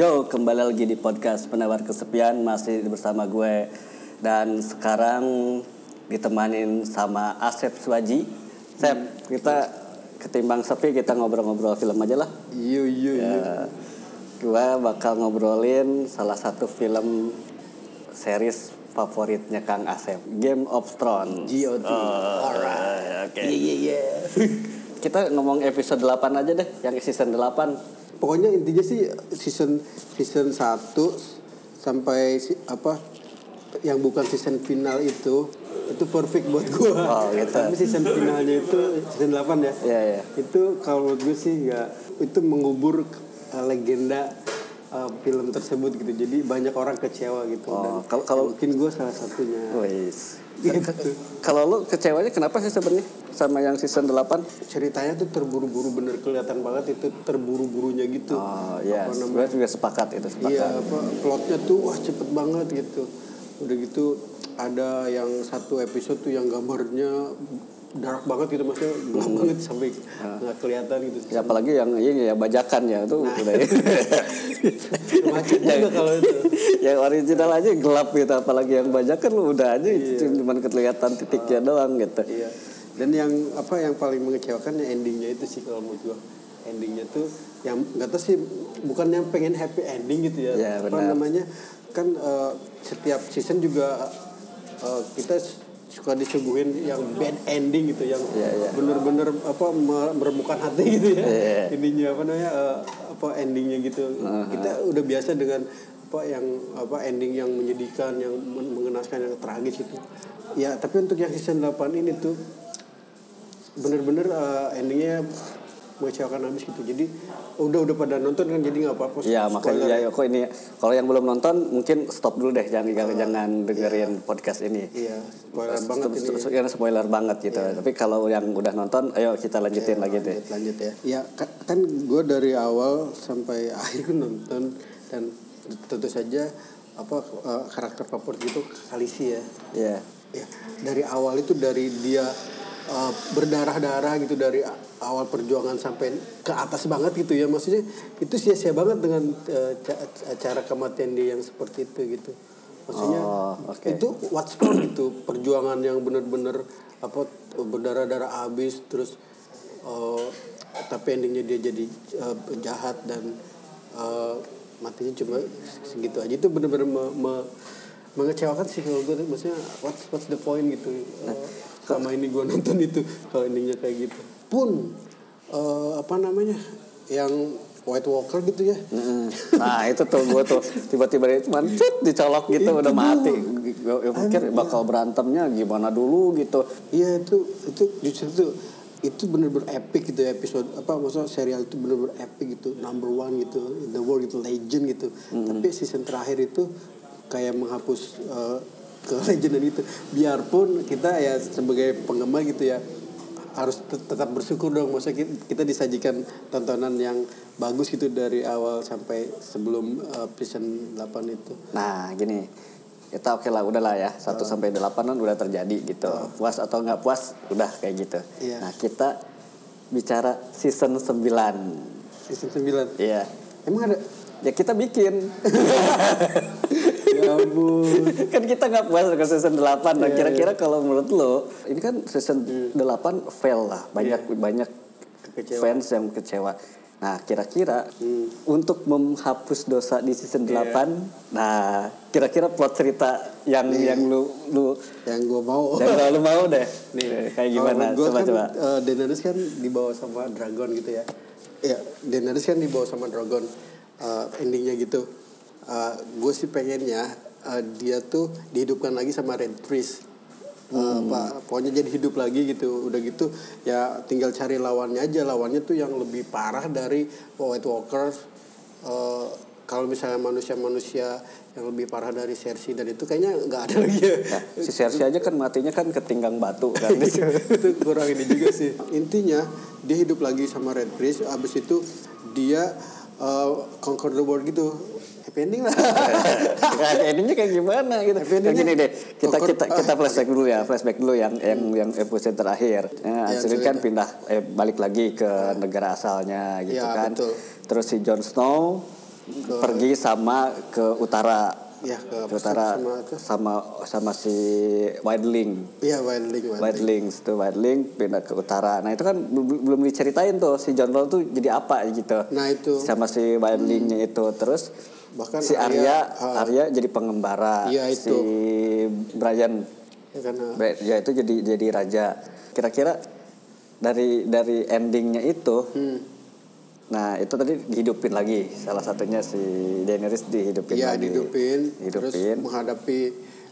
Yo, kembali lagi di podcast Penawar Kesepian masih bersama gue dan sekarang ditemanin sama Asep Swaji. Sep, kita ketimbang sepi kita ngobrol-ngobrol film aja lah. Iya iya iya. Ya, gue bakal ngobrolin salah satu film series favoritnya Kang Asep, Game of Thrones. GOT. Oh, Alright. Oke. Iya iya iya. Kita ngomong episode 8 aja deh, yang season 8. Pokoknya intinya sih season season 1 sampai si, apa yang bukan season final itu itu perfect buat gua. Oh, gitu. Tapi season finalnya itu season 8 ya. Iya, iya. Itu kalau gue sih ya itu mengubur uh, legenda uh, film tersebut gitu. Jadi banyak orang kecewa gitu. Oh, Dan kalau- kalau- mungkin gue salah satunya. Wis. Gitu. Kalau lu kecewanya kenapa sih sebenarnya sama yang season 8? ceritanya tuh terburu-buru bener kelihatan banget itu terburu-burunya gitu Oh, iya. Apa Gue juga sepakat itu sepakat. iya apa plotnya tuh wah cepet banget gitu udah gitu ada yang satu episode tuh yang gambarnya dark banget gitu maksudnya gelap banget sampai nggak kelihatan gitu. Ya, apalagi yang ini ya bajakan ya itu Nah. udah macet juga kalau itu. yang original aja gelap gitu apalagi yang bajakan lu udah aja cuma kelihatan titiknya doang gitu. iya. Dan yang apa yang paling mengecewakan ya endingnya itu sih kalau menurut gua. Endingnya tuh yang nggak tahu sih bukan yang pengen happy ending gitu ya, Ya, apa benar. namanya? Kan eh, setiap season juga eh, kita suka disuguhin yang bad ending gitu yang Ya, ya. bener-bener apa me- meremukkan hati gitu ya. Ya. ininya apa namanya eh, apa endingnya gitu. Kita udah biasa dengan apa yang apa ending yang menyedihkan yang men- mengenaskan yang tragis itu ya tapi untuk yang season 8 ini tuh bener-bener eh, endingnya mengecewakan habis gitu. Jadi udah udah pada nonton kan jadi nggak apa-apa. Iya makanya ya. kok ini kalau yang belum nonton mungkin stop dulu deh. Jangan jangan, jangan dengerin podcast ini. iya spoiler banget ini. Karena spoiler banget gitu. Tapi kalau yang udah nonton, ayo kita lanjutin lagi deh. lanjut, lanjut ya. Ya ka- kan gue dari awal sampai akhir nonton dan tentu saja apa eh, karakter favorit itu Khaleesi ya. Iya. ya dari awal itu dari dia uh, berdarah-darah gitu dari awal perjuangan sampai ke atas banget gitu ya. Maksudnya itu sia-sia banget dengan uh, ca- cara kematian dia yang seperti itu gitu. Maksudnya Oh, oke. itu what's wrong gitu? Perjuangan yang bener-bener apa berdarah-darah habis terus uh, tapi endingnya dia jadi uh, jahat dan uh, matinya cuma segitu aja. Itu bener-bener me- me- mengecewakan sih kalau gue maksudnya what's what's the point gitu? Nah, Selama ini gue nonton itu kalau endingnya kayak gitu pun uh, apa namanya yang White Walker gitu ya Mm-mm. Nah itu tuh gue tuh tiba-tiba dia cuma cut dicolok gitu udah mati. Gue pikir bakal berantemnya gimana dulu gitu. iya itu itu justru itu itu bener-bener epic gitu ya episode apa maksudnya serial itu bener-bener epic gitu number one gitu in the world gitu legend gitu tapi season terakhir itu kayak menghapus uh, ke legendan itu biarpun kita ya sebagai penggemar gitu ya harus tet- tetap bersyukur dong maksudnya kita, kita disajikan tontonan yang bagus gitu dari awal sampai sebelum uh, season 8 itu Nah gini kita oke lah udahlah ya 1 sampai 8 kan udah terjadi gitu. Puas atau nggak puas udah kayak gitu. Iya. Nah kita bicara season 9 season 9 Iya. emang ada Ya kita bikin. ya ampun. Kan kita nggak puas dengan season 8 Iya, Nah kira-kira kalau menurut lo ini kan season 8 fail lah. Banyak banyak Kekecewaan. fans yang kecewa. Nah kira-kira untuk menghapus dosa di season 8 nah kira-kira plot cerita yang yang lu lu yang gue mau. yang lu mau deh. Nih. Kayak gimana? Gue coba kan, coba. eh, Daenerys kan dibawa sama dragon gitu ya. Ya, Daenerys kan dibawa sama dragon. Eh, endingnya gitu. Gue sih pengennya eh, dia tuh dihidupkan lagi sama Red Priest. Eh, apa, pokoknya jadi hidup lagi gitu. Udah gitu ya tinggal cari lawannya aja. Lawannya tuh yang lebih parah dari White Walkers. Eh, kalau misalnya manusia-manusia yang lebih parah dari Cersei dan itu kayaknya nggak ada lagi ya. Nah, si Cersei aja kan matinya kan ketinggang batu kan itu kurang ini juga sih intinya dia hidup lagi sama Red Priest abis itu dia uh, conquer the world gitu happy ending lah Nah, endingnya kayak gimana gitu. Happy Yang gini endingnya- deh, kita Kok- kita kita flashback dulu ya, flashback dulu yang yang yang episode terakhir. Nah, Ya, kan pindah eh, balik lagi ke negara asalnya gitu Ya, kan. betul. Terus si Jon Snow pergi sama ke utara ya ke, ke utara sama itu. sama sama si Wildling Iya wildling, wildling. Tuh Wildling pindah ke utara nah itu kan belum belum diceritain tuh si John Roll tuh jadi apa gitu Nah itu sama si Wildlingnya itu terus bahkan si Arya ah, Arya jadi pengembara si itu. Brian. Ya karena ya itu jadi jadi raja. Kira-kira dari dari endingnya itu hmm, nah itu tadi dihidupin lagi. Salah satunya si Daenerys dihidupin ya lagi. dihidupin, terus Dihidupin. menghadapi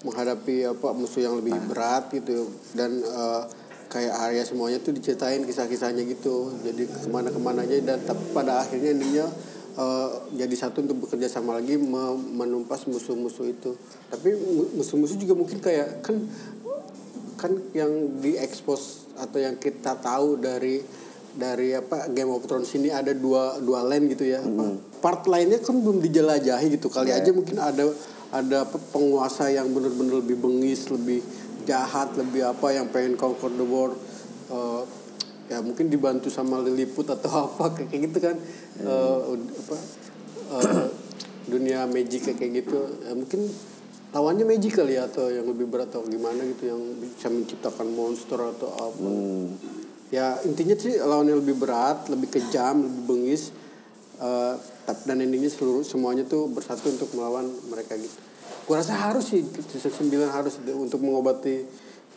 menghadapi apa musuh yang lebih berat gitu. Dan eh, kayak Arya semuanya tuh diceritain kisah-kisahnya gitu. Jadi ke mana-kemana aja dan tapi pada akhirnya endingnya eh, jadi satu untuk bekerja sama lagi me- menumpas musuh-musuh itu. Tapi mu- musuh-musuh juga mungkin kayak kan kan yang diekspos atau yang kita tahu dari dari apa Game of Thrones ini ada dua dua land gitu ya. Apa, part lainnya kan belum dijelajahi gitu. Kali aja mungkin ada ada penguasa yang benar-benar lebih bengis lebih jahat lebih apa yang pengen conquer the world ya mungkin dibantu sama Lilliput atau apa kayak gitu kan. Eh, apa eh, dunia magic kayak gitu. Ya, mungkin lawannya magic kali ya atau yang lebih berat atau gimana gitu yang bisa menciptakan monster atau apa. Hmm. ya intinya sih lawannya lebih berat lebih kejam lebih bengis tap- dan endingnya seluruh semuanya tuh bersatu untuk melawan mereka gitu. Gua rasa harus sih season 9 harus untuk mengobati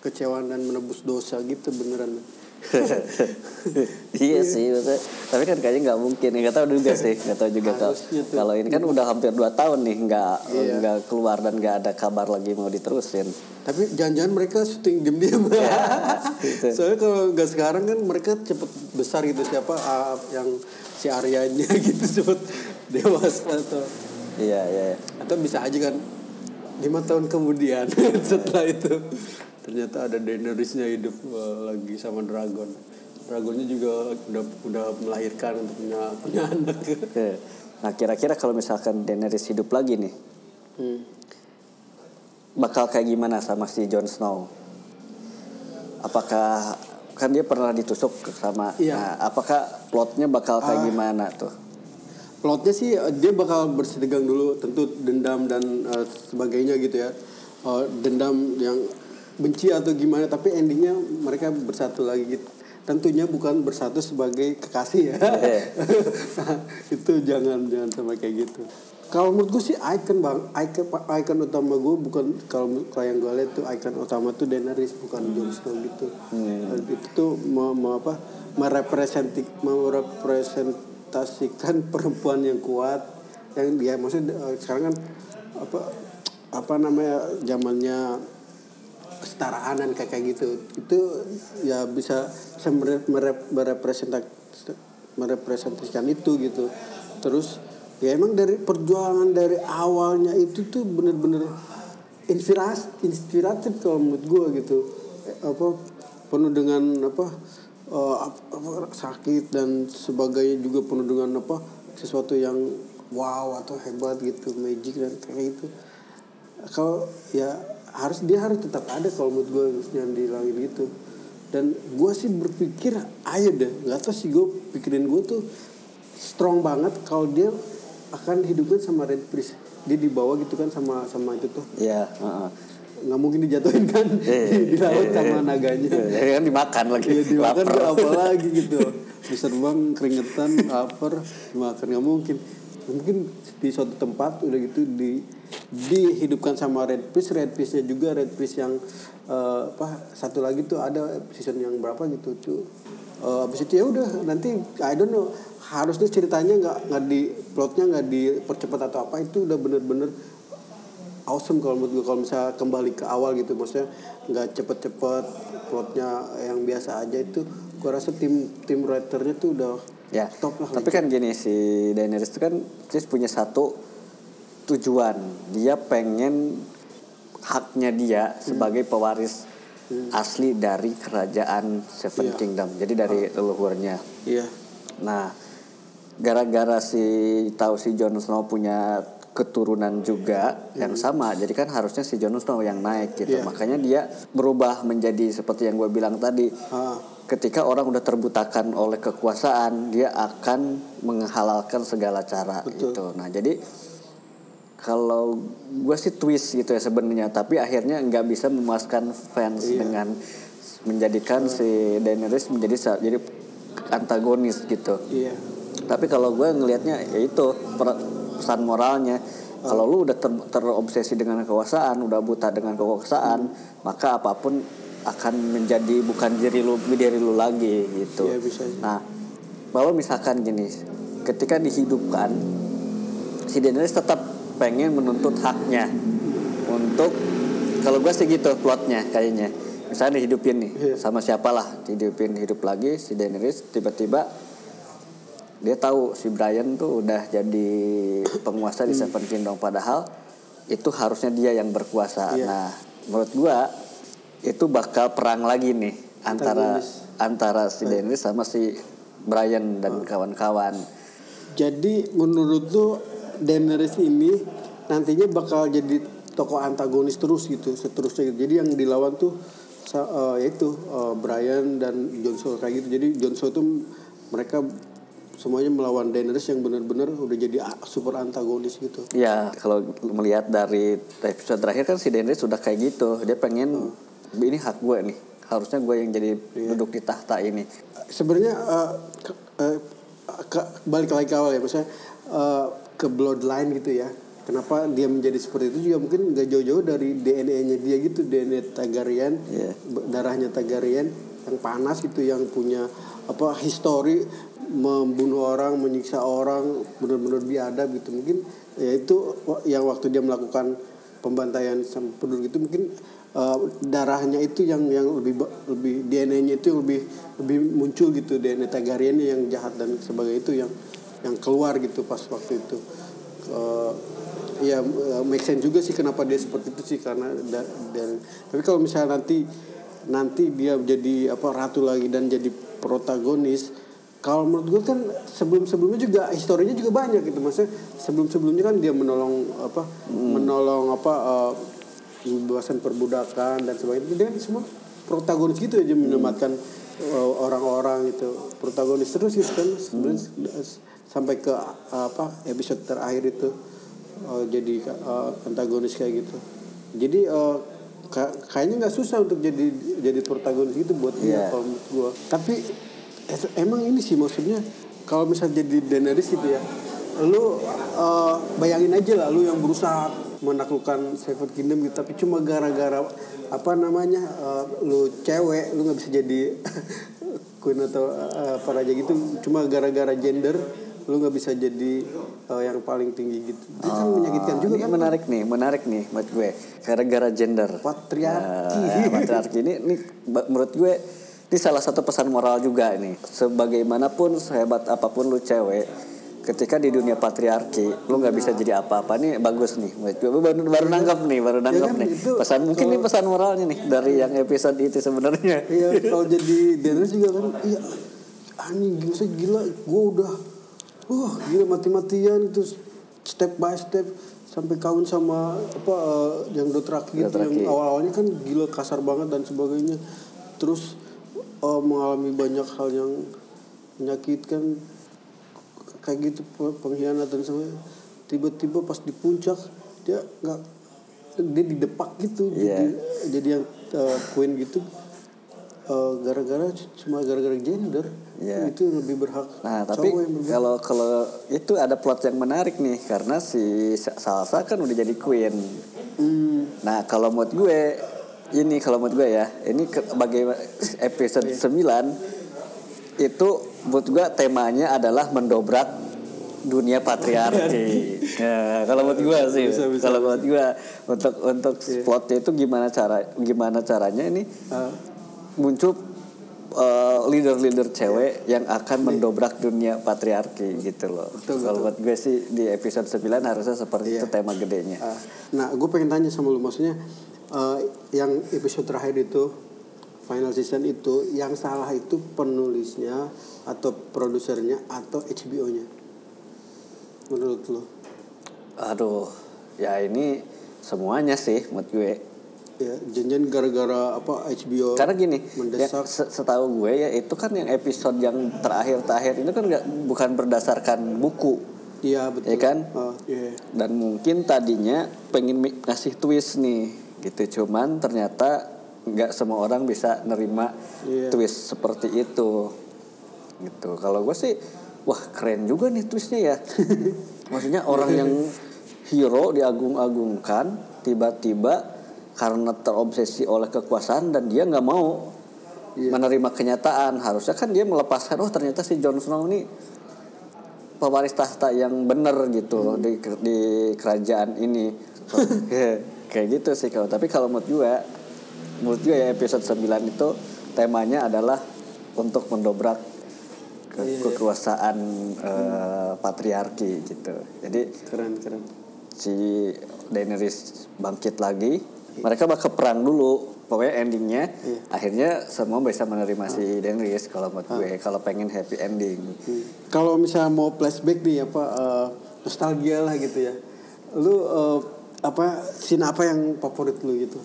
kecewaan dan menebus dosa gitu beneran iya sih maksudnya. tapi kan kayaknya nggak mungkin nggak tahu juga sih nggak tahu juga kalau kalau ini kan udah hampir 2 tahun nih nggak Iya. nggak keluar dan nggak ada kabar lagi mau diterusin tapi jangan-jangan mereka syuting diam-diam gitu. soalnya kalau nggak sekarang kan mereka cepet besar gitu siapa ah, yang si Aryanya gitu cepet dewasa atau iya iya iya. atau bisa aja kan lima tahun kemudian setelah itu ternyata ada Daenerysnya hidup eh, lagi sama dragon. Dragonnya juga udah udah melahirkan untuk punya punya anak. Nah kira-kira kalau misalkan Daenerys hidup lagi nih Hmm. bakal kayak gimana sama si Jon Snow? Apakah kan dia pernah ditusuk sama Iya. nah, apakah plotnya bakal kayak gimana tuh? Plotnya sih eh, dia bakal bersitegang dulu tentu dendam dan eh, sebagainya gitu ya. Eh, dendam yang benci atau gimana tapi endingnya mereka bersatu lagi gitu. Tentunya bukan bersatu sebagai kekasih ya. Nah, itu jangan jangan sampai kayak gitu. Kalau menurut gue sih icon bang icon icon utama gue bukan kalau kalau yang gue lihat tuh icon utama tuh Daenerys bukan Jon Snow gitu. Itu tuh mau, mau apa merepresenti merepresentasikan perempuan yang kuat yang dia maksudnya eh, sekarang kan apa apa namanya zamannya kesetaraan dan kayak gitu. Itu ya bisa bisa merepresentasikan itu gitu. Terus ya emang dari perjuangan dari awalnya itu tuh bener-bener inspirasi inspiratif kalau menurut gue gitu. Eh, apa penuh dengan apa eh, ap- apa, sakit dan sebagainya juga penuh dengan apa sesuatu yang wow atau hebat gitu magic dan kayak gitu. Kalau ya harus dia harus tetap ada kalau menurut gue yang dihilangin gitu. Dan gue sih berpikir ayo deh nggak tahu sih gue pikirin gue tuh strong banget kalau dia akan hidupin sama Red Priest. Dia dibawa gitu kan sama sama itu tuh. Iya, heeh. nggak mungkin dijatuhin kan? Iya, di laut iya, sama iya. naganya. Ya kan dimakan lagi. Iya dimakan apa lagi gitu. Bisa keringetan lapar. Dimakan nggak mungkin mungkin di suatu tempat udah gitu di dihidupkan sama Red Priest Red Priestnya juga Red Priest yang eh, apa satu lagi tuh ada season yang berapa gitu tuh. Eh, abis itu ya udah nanti I don't know harusnya ceritanya nggak nggak di plotnya nggak dipercepat atau apa itu udah bener-bener awesome kalau menurut gue kalau misalnya kembali ke awal gitu maksudnya nggak cepet-cepet plotnya yang biasa aja itu gue rasa tim tim writernya tuh udah Ya. top lah Tapi kan gini si Daenerys itu kan dia punya satu tujuan. Dia pengen haknya dia sebagai pewaris asli dari kerajaan Seven Iya. Kingdom. Jadi dari leluhurnya. iya Nah, gara-gara si tahu si Jon Snow punya keturunan juga yang sama. Jadi kan harusnya si Jon Snow yang naik gitu. Iya. Makanya dia berubah menjadi seperti yang gue bilang tadi. Ah, Ketika orang udah terbutakan oleh kekuasaan, dia akan menghalalkan segala cara Betul. gitu. Nah, jadi kalau gue sih twist gitu ya sebenarnya, tapi akhirnya nggak bisa memuaskan fans Iya. dengan menjadikan si Daenerys menjadi jadi antagonis gitu. iya. Tapi kalau gue ngelihatnya ya itu pesan moralnya. Kalau lu udah ter- terobsesi dengan kekuasaan, udah buta dengan kekuasaan, maka apa pun akan menjadi bukan diri lu diri lu lagi gitu. Iya, bisa. Nah, kalau misalkan gini, ketika dihidupkan, si Daenerys tetap pengen menuntut haknya untuk kalau gue sih gitu plotnya kayaknya. Misalnya dihidupin nih Iya. sama siapalah dihidupin hidup lagi si Daenerys tiba-tiba dia tahu si Brian tuh udah jadi penguasa di Seven Kingdom padahal itu harusnya dia yang berkuasa. Iya. Nah, menurut gua itu bakal perang lagi nih antara Antagonis. antara si Daenerys sama si Brian dan kawan-kawan. Jadi menurut lu Daenerys ini nantinya bakal jadi tokoh antagonis terus gitu, seterusnya gitu. Jadi yang dilawan tuh sa- eh, yaitu eh, Brian dan Jon Snow kayak gitu. Jadi Jon Snow tuh mereka semuanya melawan Daenerys yang benar-benar udah jadi super antagonis gitu. Ya, kalau melihat dari episode terakhir kan si Daenerys sudah kayak gitu. Dia pengen ini hak gue nih. Harusnya gue yang jadi Iya. duduk di tahta ini. Sebenarnya ke- ke- balik lagi ke awal ya, misalnya eh, ke bloodline gitu ya. Kenapa dia menjadi seperti itu juga mungkin nggak jauh-jauh dari DNA-nya dia gitu, DNA Targaryen, Iya. b- darahnya Targaryen yang panas gitu, yang punya apa histori membunuh orang, menyiksa orang, benar-benar biadab gitu. Mungkin ya itu yang waktu dia melakukan pembantaian sama penduduk itu mungkin eh, darahnya itu yang yang lebih lebih DNA-nya itu lebih lebih muncul gitu DNA Targaryen yang jahat dan sebagai itu yang yang keluar gitu pas waktu itu. Eh, ya eh, make sense juga sih kenapa dia seperti itu sih karena da- dan tapi kalau misalnya nanti nanti dia jadi apa ratu lagi dan jadi protagonis kalau menurut gue kan sebelum sebelumnya juga historinya juga banyak gitu maksudnya sebelum sebelumnya kan dia menolong apa menolong apa eh, pembebasan perbudakan dan sebagainya. Dia semua protagonis gitu aja menyelamatkan eh, orang-orang itu protagonis terus gitu kan. Sebenarnya sampai ke apa episode terakhir itu eh, jadi eh, antagonis kayak gitu. Jadi ka- kayaknya nggak susah untuk jadi jadi protagonis gitu buat dia Iya. kalau menurut gua. Tapi emang ini sih maksudnya kalau misalnya jadi Daenerys gitu ya lu eh, bayangin aja lah lu yang berusaha menaklukkan Seven Kingdom gitu tapi cuma gara-gara apa namanya eh, lu cewek lu nggak bisa jadi queen atau eh, apa raja gitu cuma gara-gara gender lu nggak bisa jadi eh, yang paling tinggi gitu itu kan menyakitkan juga Ini kan menarik nih, menarik nih buat gue. Gara-gara gender. Patriarki. Ya, patriarki ini, ini menurut gue ini salah satu pesan moral juga nih. Sebagaimanapun sehebat apa pun lu cewek, ketika di dunia patriarki, lu nggak bisa jadi apa-apa. Nih bagus nih, baru, baru nangkap nih, baru nangkap kan, nih. itu Pesan mungkin kalau- ini pesan moralnya nih dari yang episode itu sebenarnya. Iya kalau jadi Daenerys juga kan iya anjing gila gila gue udah wah gila mati-matian itu step by step sampai kawin sama apa eh, yang Dothraki gitu yang awal-awalnya kan gila kasar banget dan sebagainya terus eh, mengalami banyak hal yang menyakitkan kayak gitu pe- pengkhianatan sama tiba-tiba pas di puncak dia nggak dia didepak gitu Iya. jadi jadi yang eh, queen gitu eh, gara-gara cuma gara-gara gender Iya. itu lebih berhak Nah, tapi kalau kalau itu ada plot yang menarik nih karena si Salsa kan udah jadi queen. Hmm, Nah, kalau menurut gue ini kalau menurut gue ya, ini ke, bagaimana episode 9 itu menurut gue temanya adalah mendobrak dunia patriarki. Ya, kalau menurut gue sih, Bisa, bisa, kalau menurut gue untuk untuk plotnya itu gimana cara gimana caranya ini ah, muncul uh, leader-leader cewek yang akan mendobrak dunia patriarki gitu loh. Betul, Kalau betul. buat gue sih di episode 9 harusnya seperti Iya. itu tema gedenya. ah. nah gue pengen tanya sama lu maksudnya eh, yang episode terakhir itu final season itu yang salah itu penulisnya atau produsernya atau HBO-nya menurut lu Aduh, ya ini semuanya sih menurut gue. Ya, janjian gara-gara apa HBO Karena gini, ya, mendesak. se- setahu gue ya itu kan yang episode yang terakhir-terakhir itu kan nggak bukan berdasarkan buku, Iya betul. ya kan? Oh, iya. Dan mungkin tadinya pengen ngasih twist nih, gitu. Cuman ternyata nggak semua orang bisa nerima Iya. twist seperti itu, gitu. Kalau gue sih, wah keren juga nih twistnya ya. Maksudnya orang yang hero diagung-agungkan, tiba-tiba karena terobsesi oleh kekuasaan dan dia nggak mau menerima kenyataan. Harusnya kan dia melepaskan, oh ternyata si Jon Snow ini pewaris tahta yang benar gitu di di kerajaan ini. Ya, Kayak gitu sih kalau tapi kalau menurut gue menurut gue ya episode 9 itu temanya adalah untuk mendobrak ke- kekuasaan eh, patriarki gitu. Jadi Keren keren. si Daenerys bangkit lagi. Mereka bakal perang dulu. Pokoknya endingnya akhirnya semua bisa menerima si Daenerys kalau menurut gue kalau pengen happy ending. Kalau misalnya mau flashback nih apa eh, nostalgia lah gitu ya. Lu eh, apa scene apa yang favorit lu gitu?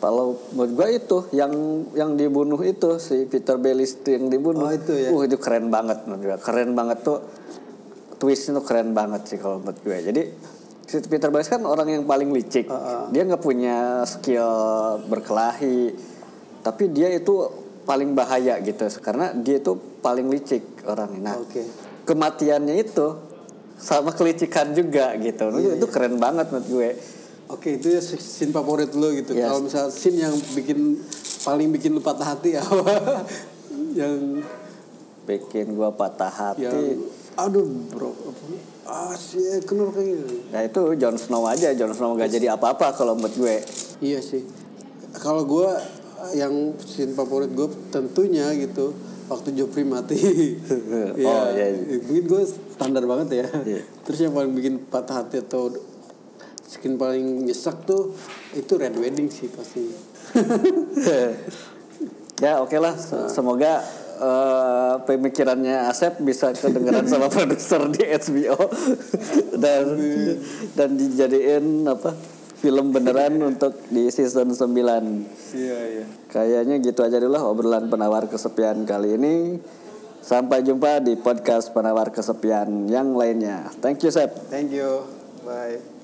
Kalau menurut gue itu yang yang dibunuh itu si Peter Bellis itu yang dibunuh. Oh, itu ya? Uh itu keren banget menurut gue. Keren banget tuh twist itu keren banget sih kalau menurut gue. Jadi si Peter Bellis kan orang yang paling licik. Uh-uh. Dia nggak punya skill berkelahi. Tapi dia itu paling bahaya gitu karena dia itu paling licik orangnya. Nah, Oke. kematiannya itu sama kelicikan juga gitu. Iya, itu keren banget menurut gue. Oke itu ya scene favorit lu gitu. Yes. Kalau misalnya scene yang bikin paling bikin lu patah hati apa? yang Bikin gua patah hati. yang aduh bro apa? Ah sih kenapa kayak gini? Ya itu Jon Snow aja, Jon Snow gak jadi apa-apa kalau menurut gue. Iya sih. Kalau gue yang scene favorit gue tentunya gitu waktu Joffrey mati. Oh, iya, iya. Mungkin gue standar banget ya. Iya. Terus yang paling bikin patah hati atau skin paling nyesek tuh itu Red Wedding sih pasti. ya oke lah, Se- semoga eh, pemikirannya Asep bisa kedengeran sama produser di HBO dan dan dijadiin apa film beneran untuk di season 9. Iya iya. Kayaknya gitu aja dulu lah obrolan penawar kesepian kali ini. Sampai jumpa di podcast penawar kesepian yang lainnya. Thank you, Sep. Thank you. Bye.